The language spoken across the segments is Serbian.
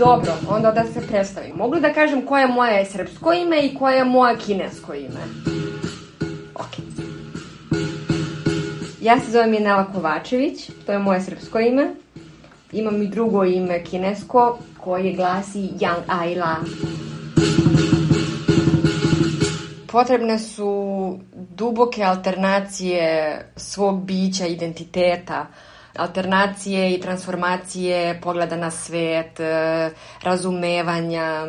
Dobro, onda da se predstavim. Mogu da kažem koje je moje srpsko ime i koje je moje kinesko ime? Ok. Ja se zovem Jenela Kovačević, to je moje srpsko ime. Imam i drugo ime kinesko koje glasi Yang Aila. Potrebne su duboke alternacije svog bića, identiteta, alternacije i transformacije pogleda na svet, e, razumevanja,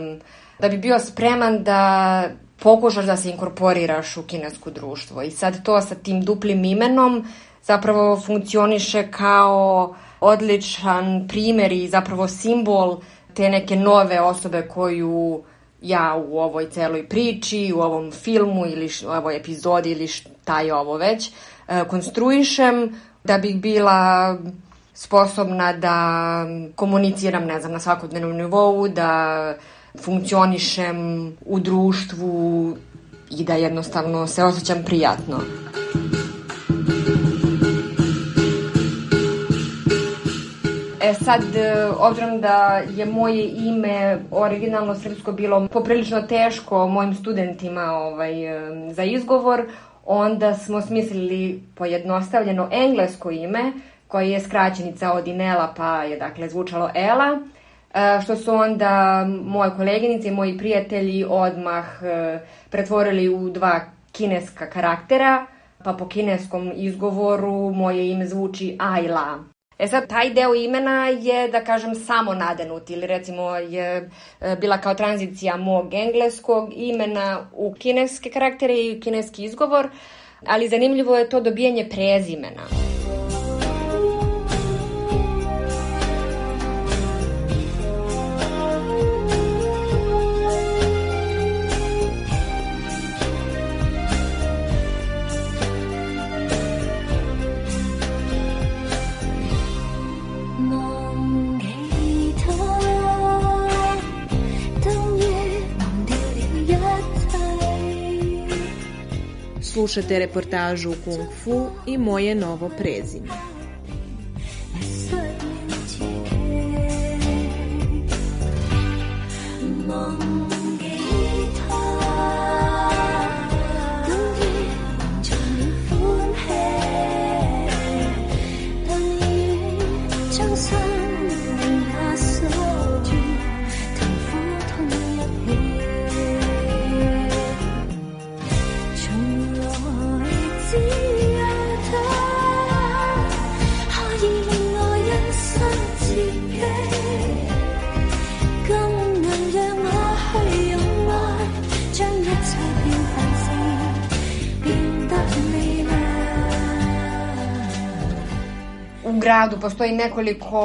da bi bio spreman da pokušaš da se inkorporiraš u kinesko društvo. I sad to sa tim duplim imenom zapravo funkcioniše kao odličan primer i zapravo simbol te neke nove osobe koju ja u ovoj celoj priči, u ovom filmu ili u ovoj epizodi ili šta je ovo već, e, konstruišem da bih bila sposobna da komuniciram, ne znam, na svakodnevnom nivou, da funkcionišem u društvu i da jednostavno se osjećam prijatno. E sad, obzirom da je moje ime originalno srpsko bilo poprilično teško mojim studentima ovaj, za izgovor, onda smo smislili pojednostavljeno englesko ime koje je skraćenica od Inela pa je dakle zvučalo Ela e, što su onda moje koleginice i moji prijatelji odmah e, pretvorili u dva kineska karaktera pa po kineskom izgovoru moje ime zvuči Ayla. E sad, taj deo imena je, da kažem, samo nadenut ili recimo je e, bila kao tranzicija mog engleskog imena u kineske karaktere i kineski izgovor, ali zanimljivo je to dobijanje prezimena. Slušate reportažu Kung Fu i moje novo prezime. Gradu postoji nekoliko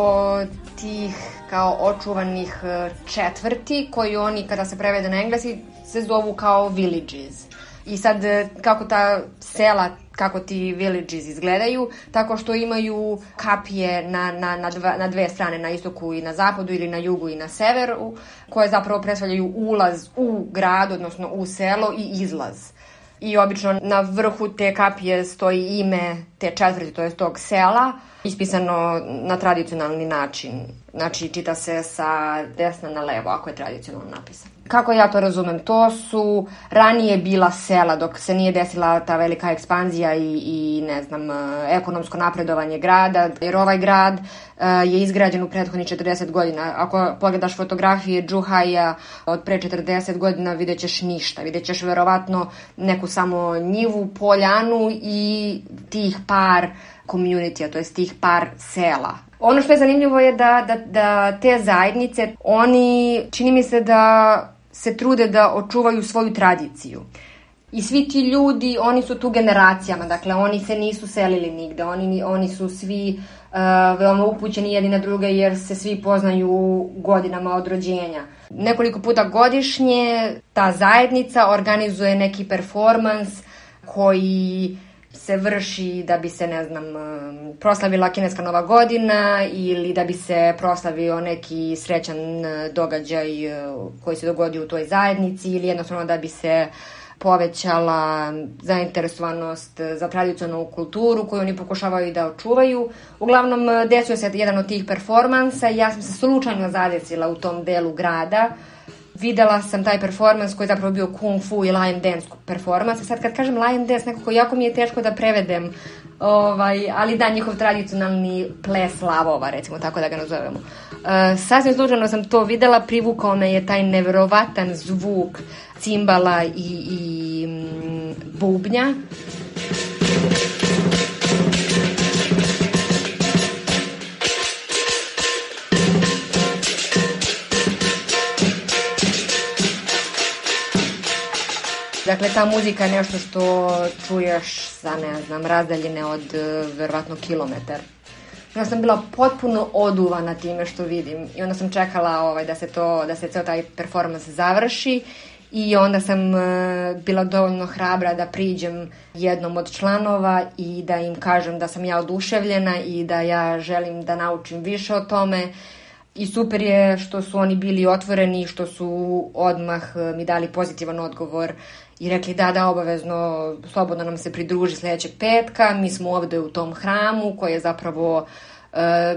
tih kao očuvanih e, četvrti koji oni kada se prevede na englesi se zovu kao villages. I sad e, kako ta sela, kako ti villages izgledaju, tako što imaju kapije na, na, na, dva, na dve strane, na istoku i na zapadu ili na jugu i na severu, koje zapravo predstavljaju ulaz u grad, odnosno u selo i izlaz. I obično na vrhu te kapije stoji ime te četvrti, to je tog sela, ispisano na tradicionalni način. Znači, čita se sa desna na levo, ako je tradicionalno napisano. Kako ja to razumem? To su ranije bila sela dok se nije desila ta velika ekspanzija i, i ne znam, ekonomsko napredovanje grada, jer ovaj grad uh, je izgrađen u prethodnih 40 godina. Ako pogledaš fotografije Džuhaja od pre 40 godina, vidjet ćeš ništa. Vidjet ćeš verovatno neku samo njivu, poljanu i tih par community, to je tih par sela. Ono što je zanimljivo je da, da, da te zajednice, oni čini mi se da se trude da očuvaju svoju tradiciju. I svi ti ljudi, oni su tu generacijama, dakle oni se nisu selili nigde, oni, oni su svi uh, veoma upućeni jedni na druge jer se svi poznaju godinama od rođenja. Nekoliko puta godišnje ta zajednica organizuje neki performans koji se vrši da bi se, ne znam, proslavila kineska nova godina ili da bi se proslavio neki srećan događaj koji se dogodio u toj zajednici ili jednostavno da bi se povećala zainteresovanost za tradicionalnu kulturu koju oni pokušavaju da očuvaju. Uglavnom, desio se jedan od tih performansa i ja sam se slučajno zadesila u tom delu grada videla sam taj performans koji je zapravo bio kung fu i lion dance performans. Sad kad kažem lion dance, nekako jako mi je teško da prevedem, ovaj, ali da, njihov tradicionalni ples lavova, recimo tako da ga nazovemo. Uh, sasvim slučajno sam to videla, privukao me je taj neverovatan zvuk cimbala i, i mm, bubnja. Dakle, ta muzika je nešto što čuješ sa, ne znam, razdaljine od e, verovatno kilometar. Ja sam bila potpuno oduvana time što vidim i onda sam čekala ovaj, da se to, da se ceo taj performans završi i onda sam uh, bila dovoljno hrabra da priđem jednom od članova i da im kažem da sam ja oduševljena i da ja želim da naučim više o tome i super je što su oni bili otvoreni što su odmah e, mi dali pozitivan odgovor i rekli da, da, obavezno, slobodno nam se pridruži sledećeg petka, mi smo ovde u tom hramu koji je zapravo, e,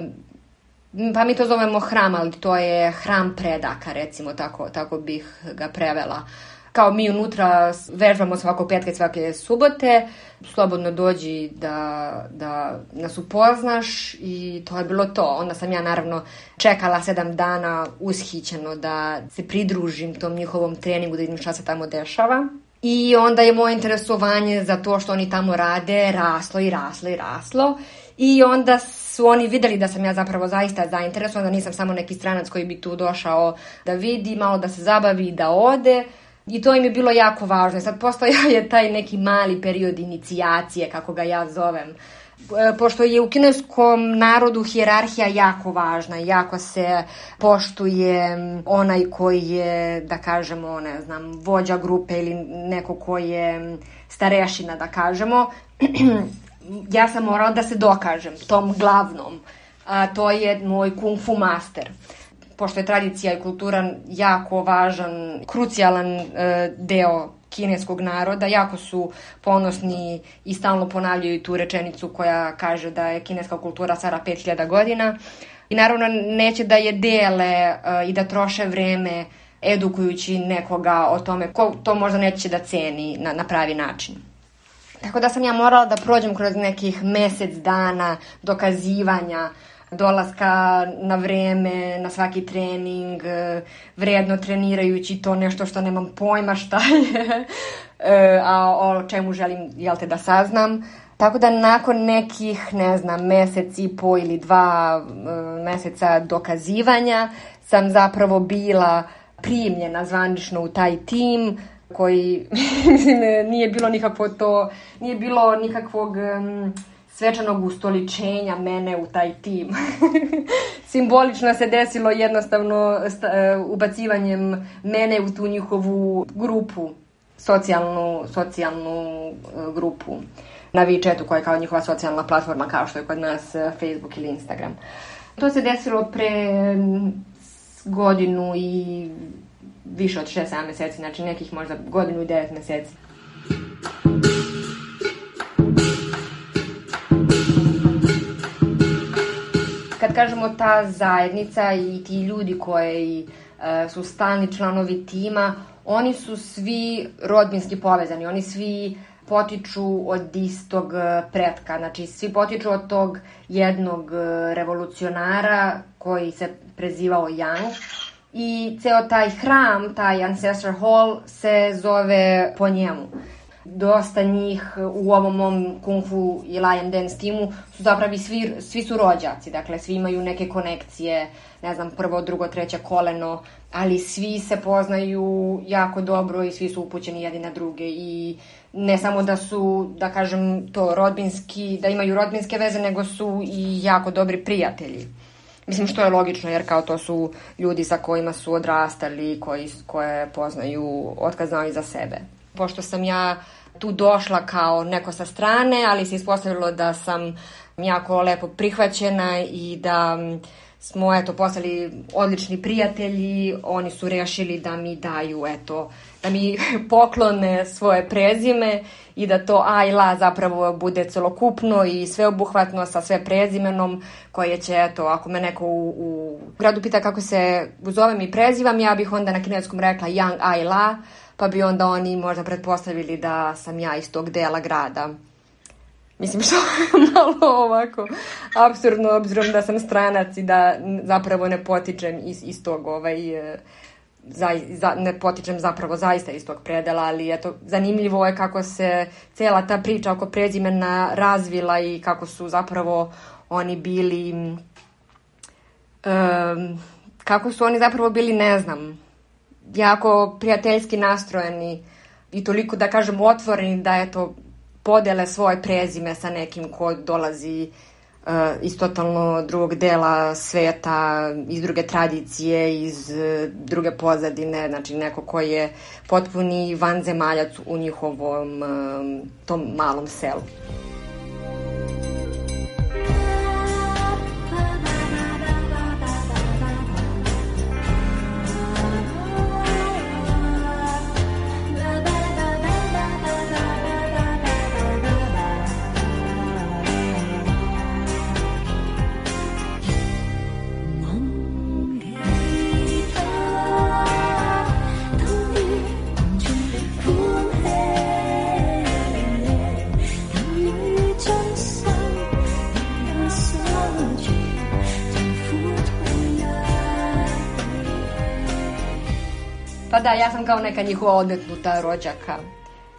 pa mi to zovemo hram, ali to je hram predaka, recimo, tako, tako bih ga prevela. Kao mi unutra vežbamo svako petka i svake subote, slobodno dođi da, da nas upoznaš i to je bilo to. Onda sam ja naravno čekala sedam dana ushićeno da se pridružim tom njihovom treningu, da vidim šta se tamo dešava. I onda je moje interesovanje za to što oni tamo rade raslo i raslo i raslo. I onda su oni videli da sam ja zapravo zaista zainteresovana, da nisam samo neki stranac koji bi tu došao da vidi, malo da se zabavi, da ode. I to im je bilo jako važno. Sad postojao je taj neki mali period inicijacije, kako ga ja zovem. E, pošto je u kineskom narodu hijerarhija jako važna, jako se poštuje onaj koji je, da kažemo, ne znam, vođa grupe ili neko ko je starešina, da kažemo, ja sam morala da se dokažem tom glavnom, a to je moj kung fu master. Pošto je tradicija i kultura jako važan, krucijalan e, deo kineskog naroda, jako su ponosni i stalno ponavljaju tu rečenicu koja kaže da je kineska kultura stara 5000 godina i naravno neće da je dele uh, i da troše vreme edukujući nekoga o tome ko to možda neće da ceni na, na pravi način. Tako da sam ja morala da prođem kroz nekih mesec dana dokazivanja dolaska na vreme, na svaki trening, e, vredno trenirajući to nešto što nemam pojma šta je, e, a o čemu želim, jel te, da saznam. Tako da nakon nekih, ne znam, mesec i po ili dva e, meseca dokazivanja sam zapravo bila primljena zvanično u taj tim koji, mislim, nije bilo nikakvo to, nije bilo nikakvog um, svečanog ustoličenja mene u taj tim. Simbolično se desilo jednostavno e, ubacivanjem mene u tu njihovu grupu, socijalnu, socijalnu e, grupu na WeChatu koja je kao njihova socijalna platforma kao što je kod nas e, Facebook ili Instagram. To se desilo pre godinu i više od 6-7 meseci, znači nekih možda godinu i 9 meseci. Kad kažemo ta zajednica i ti ljudi koji e, su stalni članovi tima, oni su svi rodbinski povezani, oni svi potiču od istog e, pretka, znači svi potiču od tog jednog e, revolucionara koji se prezivao Yang. I ceo taj hram, taj Ancestor Hall se zove po njemu dosta njih u ovom mom kung fu i lion dance timu su zapravo svi, svi su rođaci, dakle svi imaju neke konekcije, ne znam, prvo, drugo, treće koleno, ali svi se poznaju jako dobro i svi su upućeni jedni na druge i ne samo da su, da kažem, to rodbinski, da imaju rodbinske veze, nego su i jako dobri prijatelji. Mislim što je logično jer kao to su ljudi sa kojima su odrastali, koji, koje poznaju otkazano za sebe. Pošto sam ja tu došla kao neko sa strane, ali se ispostavilo da sam jako lepo prihvaćena i da smo eto postali odlični prijatelji, oni su rešili da mi daju eto da mi poklone svoje prezime i da to A i La zapravo bude celokupno i sveobuhvatno sa sve prezimenom koje će, eto, ako me neko u, u gradu pita kako se zovem i prezivam, ja bih onda na kineskom rekla Yang A i La, pa bi onda oni možda pretpostavili da sam ja iz tog dela grada. Mislim što je malo ovako absurdno obzirom da sam stranac i da zapravo ne potičem iz, iz tog ovaj, za, za, ne potičem zapravo zaista iz tog predela, ali eto, zanimljivo je kako se cela ta priča oko prezimena razvila i kako su zapravo oni bili um, kako su oni zapravo bili, ne znam, jako prijateljski nastrojeni i toliko, da kažem, otvoreni da eto, podele svoje prezime sa nekim ko dolazi uh, iz totalno drugog dela sveta, iz druge tradicije, iz uh, druge pozadine, znači neko ko je potpuni vanzemaljac u njihovom uh, tom malom selu. Da, ja sam kao neka njihova odmetnuta rođaka.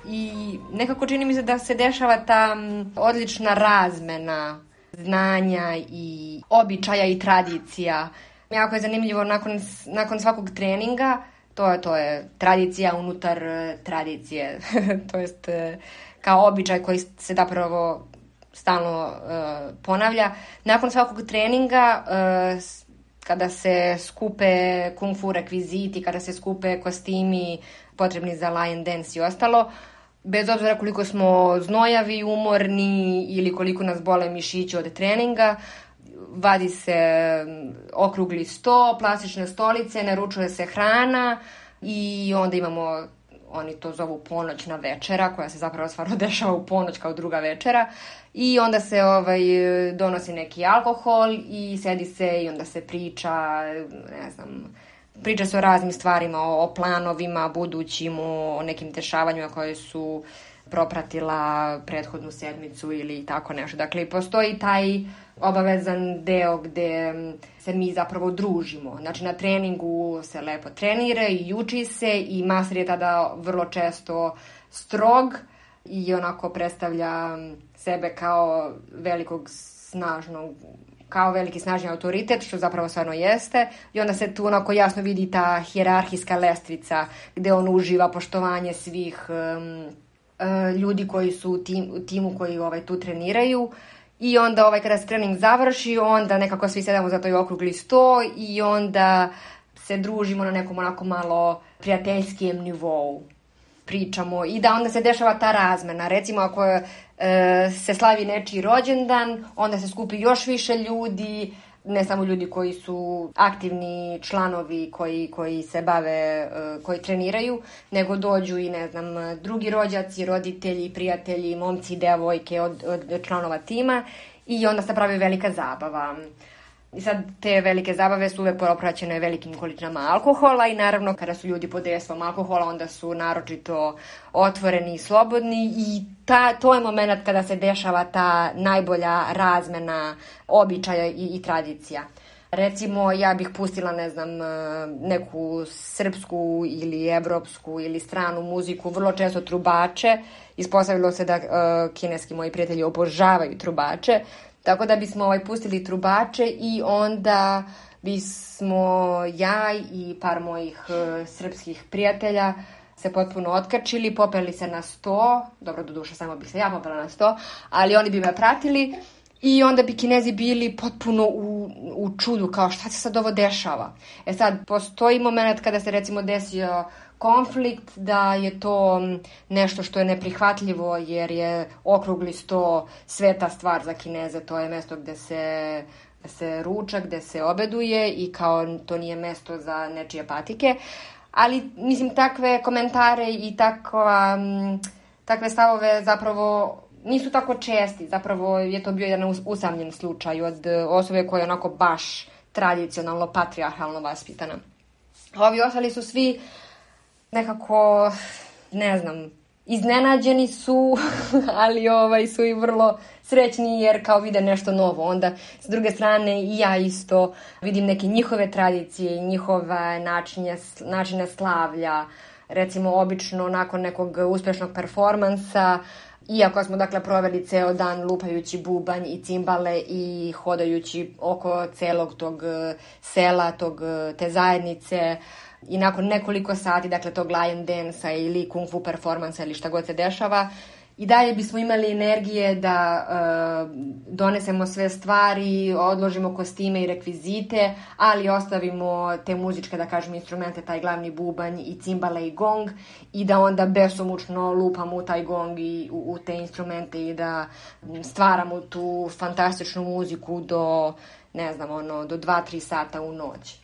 I nekako čini mi se da se dešava ta odlična razmena znanja i običaja i tradicija. Jako je zanimljivo nakon, nakon svakog treninga, to je, to je tradicija unutar e, tradicije, to jest e, kao običaj koji se zapravo stalno uh, ponavlja. Nakon svakog treninga uh, kada se skupe kung fu rekviziti, kada se skupe kostimi potrebni za lion dance i ostalo, bez obzira koliko smo znojavi, umorni ili koliko nas bole mišići od treninga, vadi se okrugli sto, plastične stolice, naručuje se hrana i onda imamo oni to zovu ponoćna večera, koja se zapravo stvarno dešava u ponoć kao druga večera. I onda se ovaj, donosi neki alkohol i sedi se i onda se priča, ne znam, priča se o raznim stvarima, o, o planovima budućim, o nekim dešavanjima koje su propratila prethodnu sedmicu ili tako nešto. Dakle, postoji taj obavezan deo gde se mi zapravo družimo. Znači, na treningu se lepo trenira i uči se i master je tada vrlo često strog i onako predstavlja sebe kao velikog snažnog kao veliki snažni autoritet, što zapravo stvarno jeste. I onda se tu onako jasno vidi ta hjerarhijska lestvica gde on uživa poštovanje svih um, uh, ljudi koji su u, tim, timu koji ovaj, tu treniraju. I onda ovaj, kada se trening završi, onda nekako svi sedamo za toj okrugli sto i onda se družimo na nekom onako malo prijateljskijem nivou pričamo i da onda se dešava ta razmena. Recimo ako e, se slavi nečiji rođendan, onda se skupi još više ljudi, ne samo ljudi koji su aktivni članovi koji, koji se bave, e, koji treniraju, nego dođu i ne znam, drugi rođaci, roditelji, prijatelji, momci devojke od, od članova tima i onda se pravi velika zabava. I sad te velike zabave su uvek propraćene velikim količinama alkohola i naravno kada su ljudi pod dejstvom alkohola onda su naročito otvoreni i slobodni i ta, to je moment kada se dešava ta najbolja razmena običaja i, i tradicija. Recimo, ja bih pustila, ne znam, neku srpsku ili evropsku ili stranu muziku, vrlo često trubače. Ispostavilo se da uh, kineski moji prijatelji obožavaju trubače, tako da bismo ovaj, pustili trubače i onda bismo ja i par mojih uh, srpskih prijatelja se potpuno otkačili, popeli se na sto, dobro, do duše samo bih se ja popela na sto, ali oni bi me pratili I onda bi kinezi bili potpuno u, u čudu, kao šta se sad ovo dešava. E sad, postoji moment kada se recimo desio konflikt, da je to nešto što je neprihvatljivo jer je okrugli sto sveta stvar za kineze, to je mesto gde se se ruča, gde se obeduje i kao to nije mesto za nečije patike. Ali, mislim, takve komentare i takva, takve stavove zapravo nisu tako česti, zapravo je to bio jedan usamljen slučaj od osobe koja je onako baš tradicionalno, patriarhalno vaspitana. Ovi ostali su svi nekako, ne znam, iznenađeni su, ali ovaj su i vrlo srećni jer kao vide nešto novo. Onda, s druge strane, i ja isto vidim neke njihove tradicije njihove načine, načine slavlja. Recimo, obično nakon nekog uspešnog performansa, Iako smo dakle proveli ceo dan lupajući bubanj i cimbale i hodajući oko celog tog e, sela, tog, e, te zajednice i nakon nekoliko sati, dakle tog lion dance-a ili kung fu performansa ili šta god se dešava, i dalje bismo imali energije da uh, donesemo sve stvari, odložimo kostime i rekvizite, ali ostavimo te muzičke, da kažem, instrumente, taj glavni bubanj i cimbale i gong i da onda besomučno lupamo u taj gong i u, u te instrumente i da stvaramo tu fantastičnu muziku do, ne znam, ono, do 2-3 sata u noć.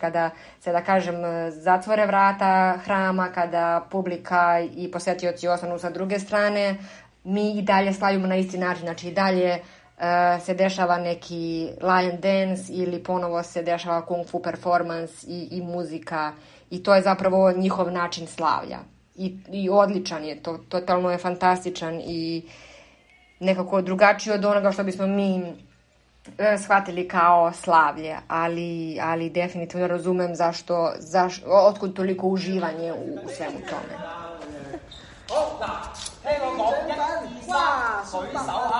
Kada se, da kažem, zatvore vrata hrama, kada publika i posetioci ostanu sa druge strane, mi i dalje slavimo na isti način, znači i dalje uh, se dešava neki lion dance ili ponovo se dešava kung fu performance i, i muzika i to je zapravo njihov način slavlja. I, i odličan je, to, totalno je fantastičan i nekako drugačiji od onoga što bismo mi e, shvatili kao slavlje, ali, ali definitivno razumem zašto, zašto, otkud toliko uživanje u, u svemu tome.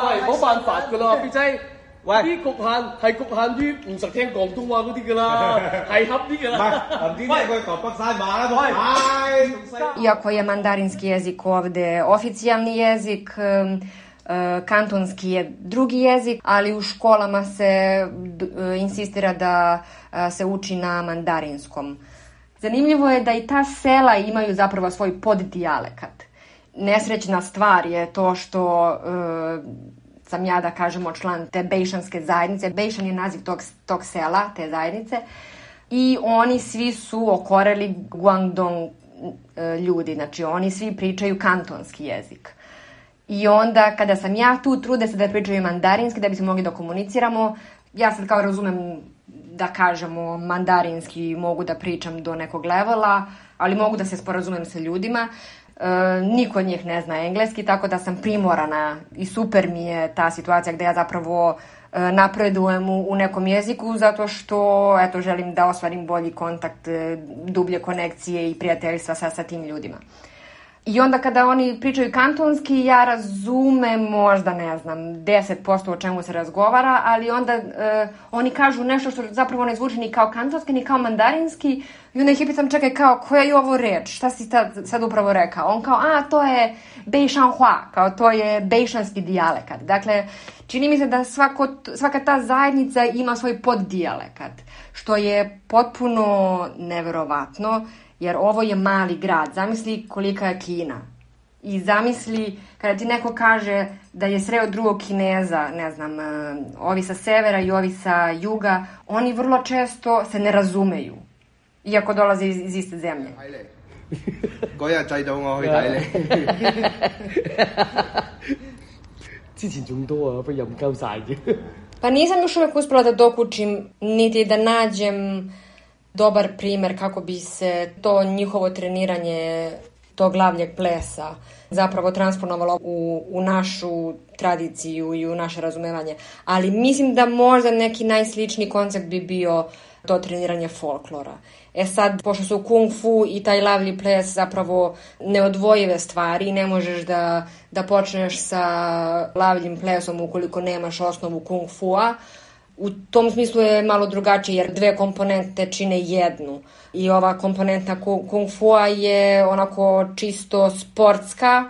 喂，冇办法噶啦，表姐。喂，啲局限系局限于唔实听广东话嗰啲噶啦，系合啲噶啦。唔系，唔知佢讲北山话啦，喂。 Iako je mandarinski jezik ovde oficijalni jezik, kantonski je drugi jezik, ali u školama se insistira da se uči na mandarinskom. Zanimljivo je da i ta sela imaju zapravo svoj poddijalekat. Nesrećna stvar je to što sam ja, da kažemo, član te bejšanske zajednice. Bejšan je naziv tog, tog sela, te zajednice. I oni svi su okoreli Guangdong ljudi, znači oni svi pričaju kantonski jezik. I onda kada sam ja tu, trude se da pričaju mandarinski da bismo mogli da komuniciramo. Ja sad kao razumem da kažemo mandarinski mogu da pričam do nekog levela, ali mogu da se sporazumem sa ljudima. E, niko od njih ne zna engleski, tako da sam primorana i super mi je ta situacija gde ja zapravo e, napredujem u, u nekom jeziku zato što eto želim da ostvarim bolji kontakt, e, dublje konekcije i prijateljstva sa, sa tim ljudima. I onda kada oni pričaju kantonski, ja razumem možda, ne znam, 10% o čemu se razgovara, ali onda e, oni kažu nešto što zapravo ne zvuči ni kao kantonski, ni kao mandarinski. I onda ih je pitam, čekaj, kao, koja je ovo reč? Šta si tad, sad upravo rekao? On kao, a, to je Bejšanhua, kao to je bejšanski dijalekat. Dakle, čini mi se da svako, svaka ta zajednica ima svoj poddijalekat, što je potpuno neverovatno jer ovo je mali grad. Zamisli kolika je Kina. I zamisli kada ti neko kaže da je sreo drugog Kineza, ne znam, ovi sa severa i ovi sa juga, oni vrlo često se ne razumeju, iako dolaze iz, iz iste zemlje. 嗰日制到我去睇你。之前仲多啊，不过又唔够晒嘅。 Pa nisam još uvek uspela da dokučim, niti da nađem dobar primer kako bi se to njihovo treniranje tog lavljeg plesa zapravo transponovalo u, u našu tradiciju i u naše razumevanje. Ali mislim da možda neki najsličniji koncept bi bio to treniranje folklora. E sad, pošto su kung fu i taj lavlji ples zapravo neodvojive stvari, ne možeš da, da počneš sa lavljim plesom ukoliko nemaš osnovu kung fua, U tom smislu je malo drugačije jer dve komponente čine jednu. I ova komponenta kung fua je onako čisto sportska,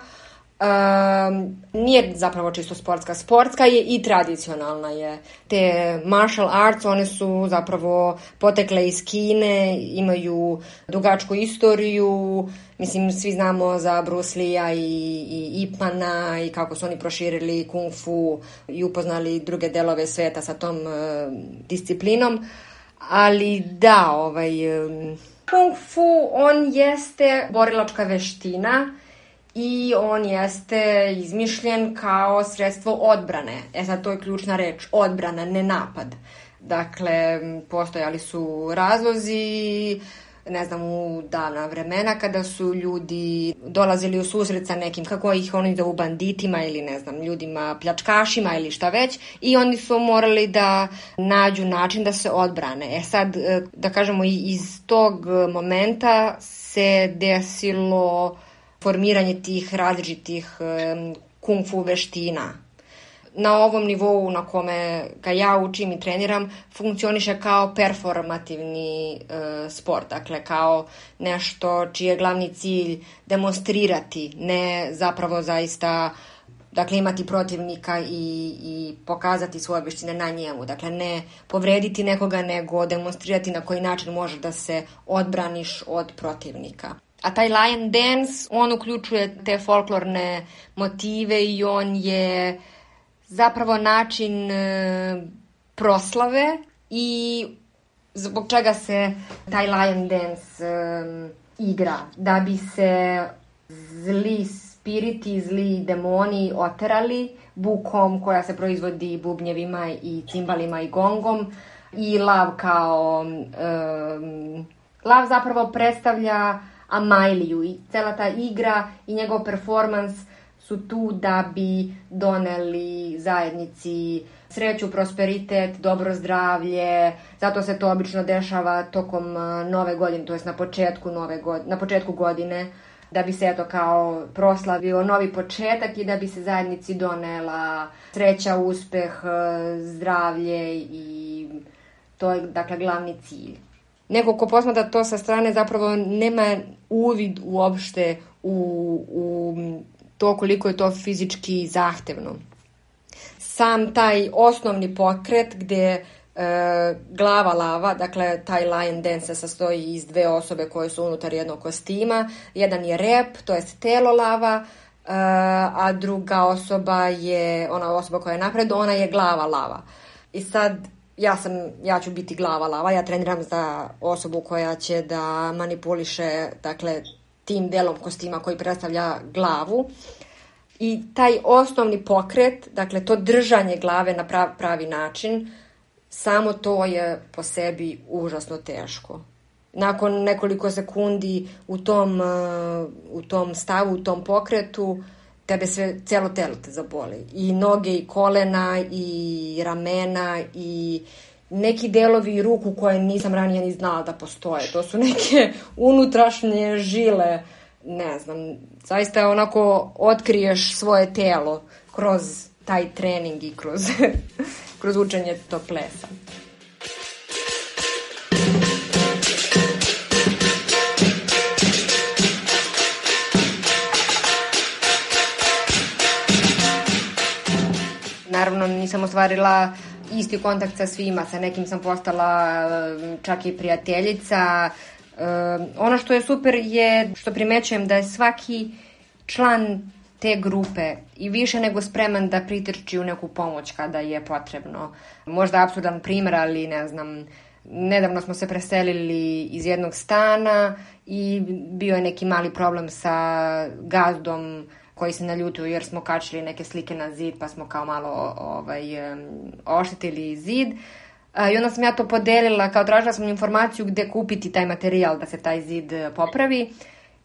Um, nije zapravo čisto sportska. Sportska je i tradicionalna je. Te martial arts, one su zapravo potekle iz Kine, imaju dugačku istoriju, mislim svi znamo za Bruce Lee-a i, i Ipmana i kako su oni proširili kung fu i upoznali druge delove sveta sa tom uh, disciplinom. Ali da, ovaj, um, kung fu on jeste borilačka veština, i on jeste izmišljen kao sredstvo odbrane. E sad, to je ključna reč, odbrana, ne napad. Dakle, postojali su razlozi, ne znam, u davna vremena kada su ljudi dolazili u susret sa nekim, kako ih oni zovu banditima ili ne znam, ljudima pljačkašima ili šta već i oni su morali da nađu način da se odbrane. E sad, e, da kažemo, iz tog momenta se desilo formiranje tih različitih kung fu veština. Na ovom nivou na kome ga ja učim i treniram funkcioniše kao performativni e, sport, dakle kao nešto čiji je glavni cilj demonstrirati, ne zapravo zaista dakle imati protivnika i, i pokazati svoje veštine na njemu. Dakle, ne povrediti nekoga, nego demonstrirati na koji način možeš da se odbraniš od protivnika. A taj lion dance, on uključuje te folklorne motive i on je zapravo način e, proslave i zbog čega se taj lion dance e, igra. Da bi se zli spiriti, zli demoni oterali bukom koja se proizvodi bubnjevima i cimbalima i gongom i lav kao um, lav zapravo predstavlja Amailiju i cela ta igra i njegov performans su tu da bi doneli zajednici sreću, prosperitet, dobro zdravlje. Zato se to obično dešava tokom nove godine, to jest na početku nove godine, na početku godine da bi se eto kao proslavio novi početak i da bi se zajednici donela sreća, uspeh, zdravlje i to je dakle glavni cilj neko ko posmata to sa strane zapravo nema uvid uopšte u, u to koliko je to fizički zahtevno. Sam taj osnovni pokret gde e, glava lava, dakle taj lion dance se sastoji iz dve osobe koje su unutar jednog kostima. Jedan je rep, to je telo lava, e, a druga osoba je, ona osoba koja je napred, ona je glava lava. I sad ja sam, ja ću biti glava lava, ja treniram za osobu koja će da manipuliše, dakle, tim delom kostima koji predstavlja glavu. I taj osnovni pokret, dakle, to držanje glave na prav, pravi način, samo to je po sebi užasno teško. Nakon nekoliko sekundi u tom, uh, u tom stavu, u tom pokretu, tebe sve, celo telo te zaboli. I noge, i kolena, i ramena, i neki delovi ruku koje nisam ranije ni znala da postoje. To su neke unutrašnje žile, ne znam, zaista onako otkriješ svoje telo kroz taj trening i kroz, kroz učenje tog plesa. Naravno nisam ostvarila isti kontakt sa svima, sa nekim sam postala čak i prijateljica. Ono što je super je što primećujem da je svaki član te grupe i više nego spreman da pritrči u neku pomoć kada je potrebno. Možda absurdan primer, ali ne znam, nedavno smo se preselili iz jednog stana i bio je neki mali problem sa gazdom koji se naljutio jer smo kačili neke slike na zid pa smo kao malo ovaj, oštetili zid. I onda sam ja to podelila, kao tražila sam informaciju gde kupiti taj materijal da se taj zid popravi.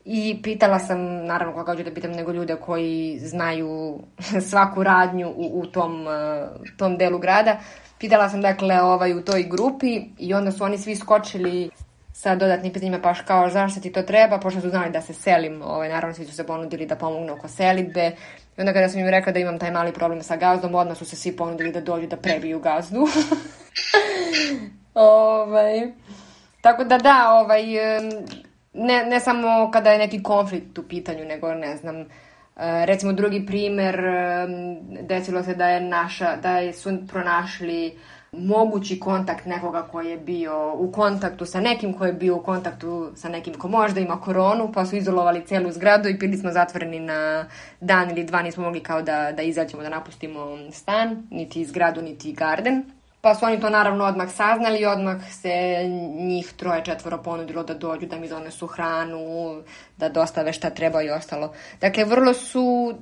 I pitala sam, naravno koga ću da pitam nego ljude koji znaju svaku radnju u, u tom, uh, tom delu grada. Pitala sam dakle ovaj, u toj grupi i onda su oni svi skočili sa dodatnim pitanjima pa kao zašto ti to treba, pošto su znali da se selim, ovaj, naravno svi su se ponudili da pomognu oko selitbe. I onda kada sam im rekla da imam taj mali problem sa gazdom, odmah su se svi ponudili da dođu da prebiju gazdu. ovaj, tako da da, ovaj, ne, ne samo kada je neki konflikt u pitanju, nego ne znam, recimo drugi primer, desilo se da je naša, da su pronašli mogući kontakt nekoga ko je bio u kontaktu sa nekim ko je bio u kontaktu sa nekim ko možda ima koronu, pa su izolovali celu zgradu i bili smo zatvoreni na dan ili dva, nismo mogli kao da, da izađemo, da napustimo stan, niti zgradu, niti garden. Pa su oni to naravno odmah saznali i odmah se njih troje četvoro ponudilo da dođu, da mi donesu hranu, da dostave šta treba i ostalo. Dakle, vrlo su,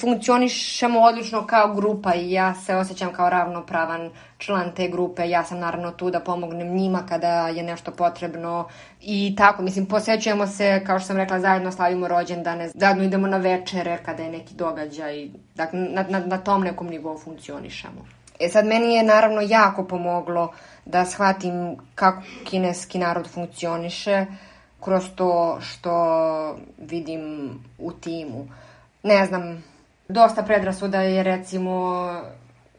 funkcionišemo odlično kao grupa i ja se osjećam kao ravnopravan član te grupe. Ja sam naravno tu da pomognem njima kada je nešto potrebno i tako, mislim, posećujemo se, kao što sam rekla, zajedno slavimo rođendane, zajedno idemo na večere kada je neki događaj. Dakle, na, na, na tom nekom nivou funkcionišemo. E sad, meni je naravno jako pomoglo da shvatim kako kineski narod funkcioniše kroz to što vidim u timu. Ne znam, dosta predrasuda je recimo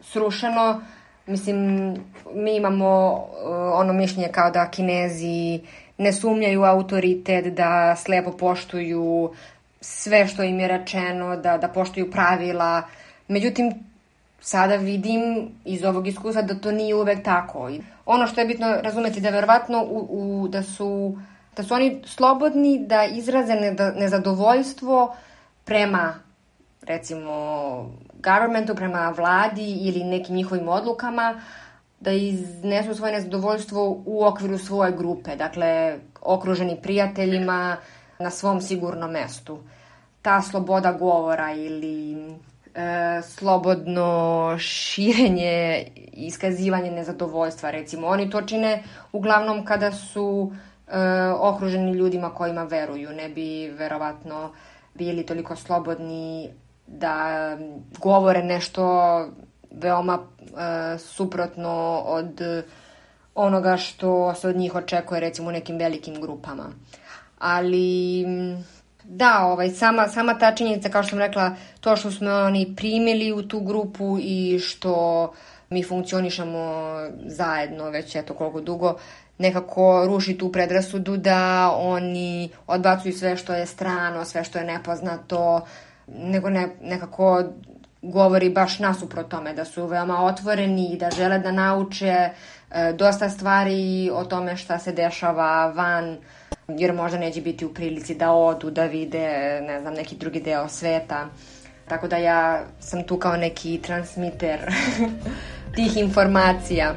srušeno. Mislim, mi imamo uh, ono mišljenje kao da kinezi ne sumnjaju autoritet, da slepo poštuju sve što im je rečeno, da, da poštuju pravila. Međutim, sada vidim iz ovog iskustva da to nije uvek tako. Ono što je bitno razumeti da verovatno u, u, da su da su oni slobodni da izraze nezadovoljstvo prema recimo governmentu, prema vladi ili nekim njihovim odlukama, da iznesu svoje nezadovoljstvo u okviru svoje grupe, dakle okruženi prijateljima na svom sigurnom mestu. Ta sloboda govora ili e, slobodno širenje iskazivanje nezadovoljstva, recimo. Oni to čine uglavnom kada su e, okruženi ljudima kojima veruju. Ne bi verovatno bili toliko slobodni da govore nešto veoma e, suprotno od onoga što se od njih očekuje recimo u nekim velikim grupama. Ali Da, ovaj, sama, sama ta činjenica, kao što sam rekla, to što smo oni primili u tu grupu i što mi funkcionišemo zajedno već eto koliko dugo, nekako ruši tu predrasudu da oni odbacuju sve što je strano, sve što je nepoznato, nego ne, nekako govori baš nasuprot tome, da su veoma otvoreni i da žele da nauče e, dosta stvari o tome šta se dešava van jer možda neće biti u prilici da odu, da vide, ne znam, neki drugi deo sveta. Tako da ja sam tu kao neki transmiter tih informacija.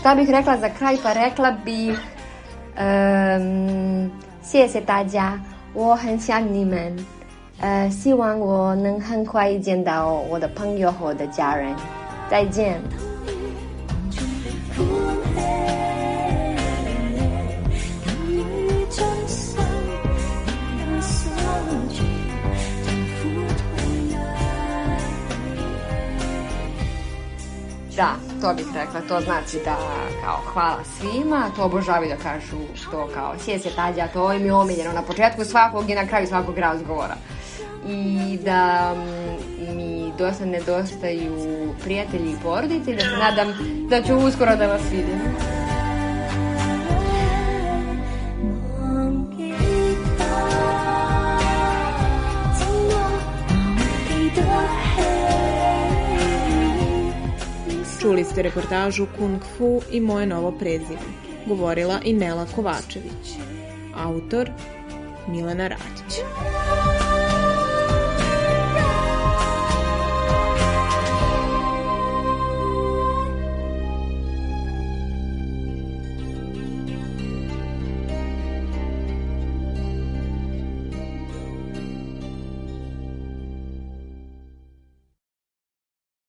Šta bih rekla za kraj? Pa rekla bih um, 谢谢大家，我很想你们。 呃，希望我能很快见到我的朋友和我的家人。再见。Da, to bih rekla, to znači da kao hvala svima, to obožavaju da kažu to kao sjese tađa, to im je omiljeno na početku svakog i na kraju svakog razgovora i da mm, mi dosta nedostaju prijatelji i porodice da se nadam da ću uskoro da vas vidim. Čuli ste reportažu Kung Fu i moje novo prezime. Govorila i Nela Kovačević. Autor Milena Radić.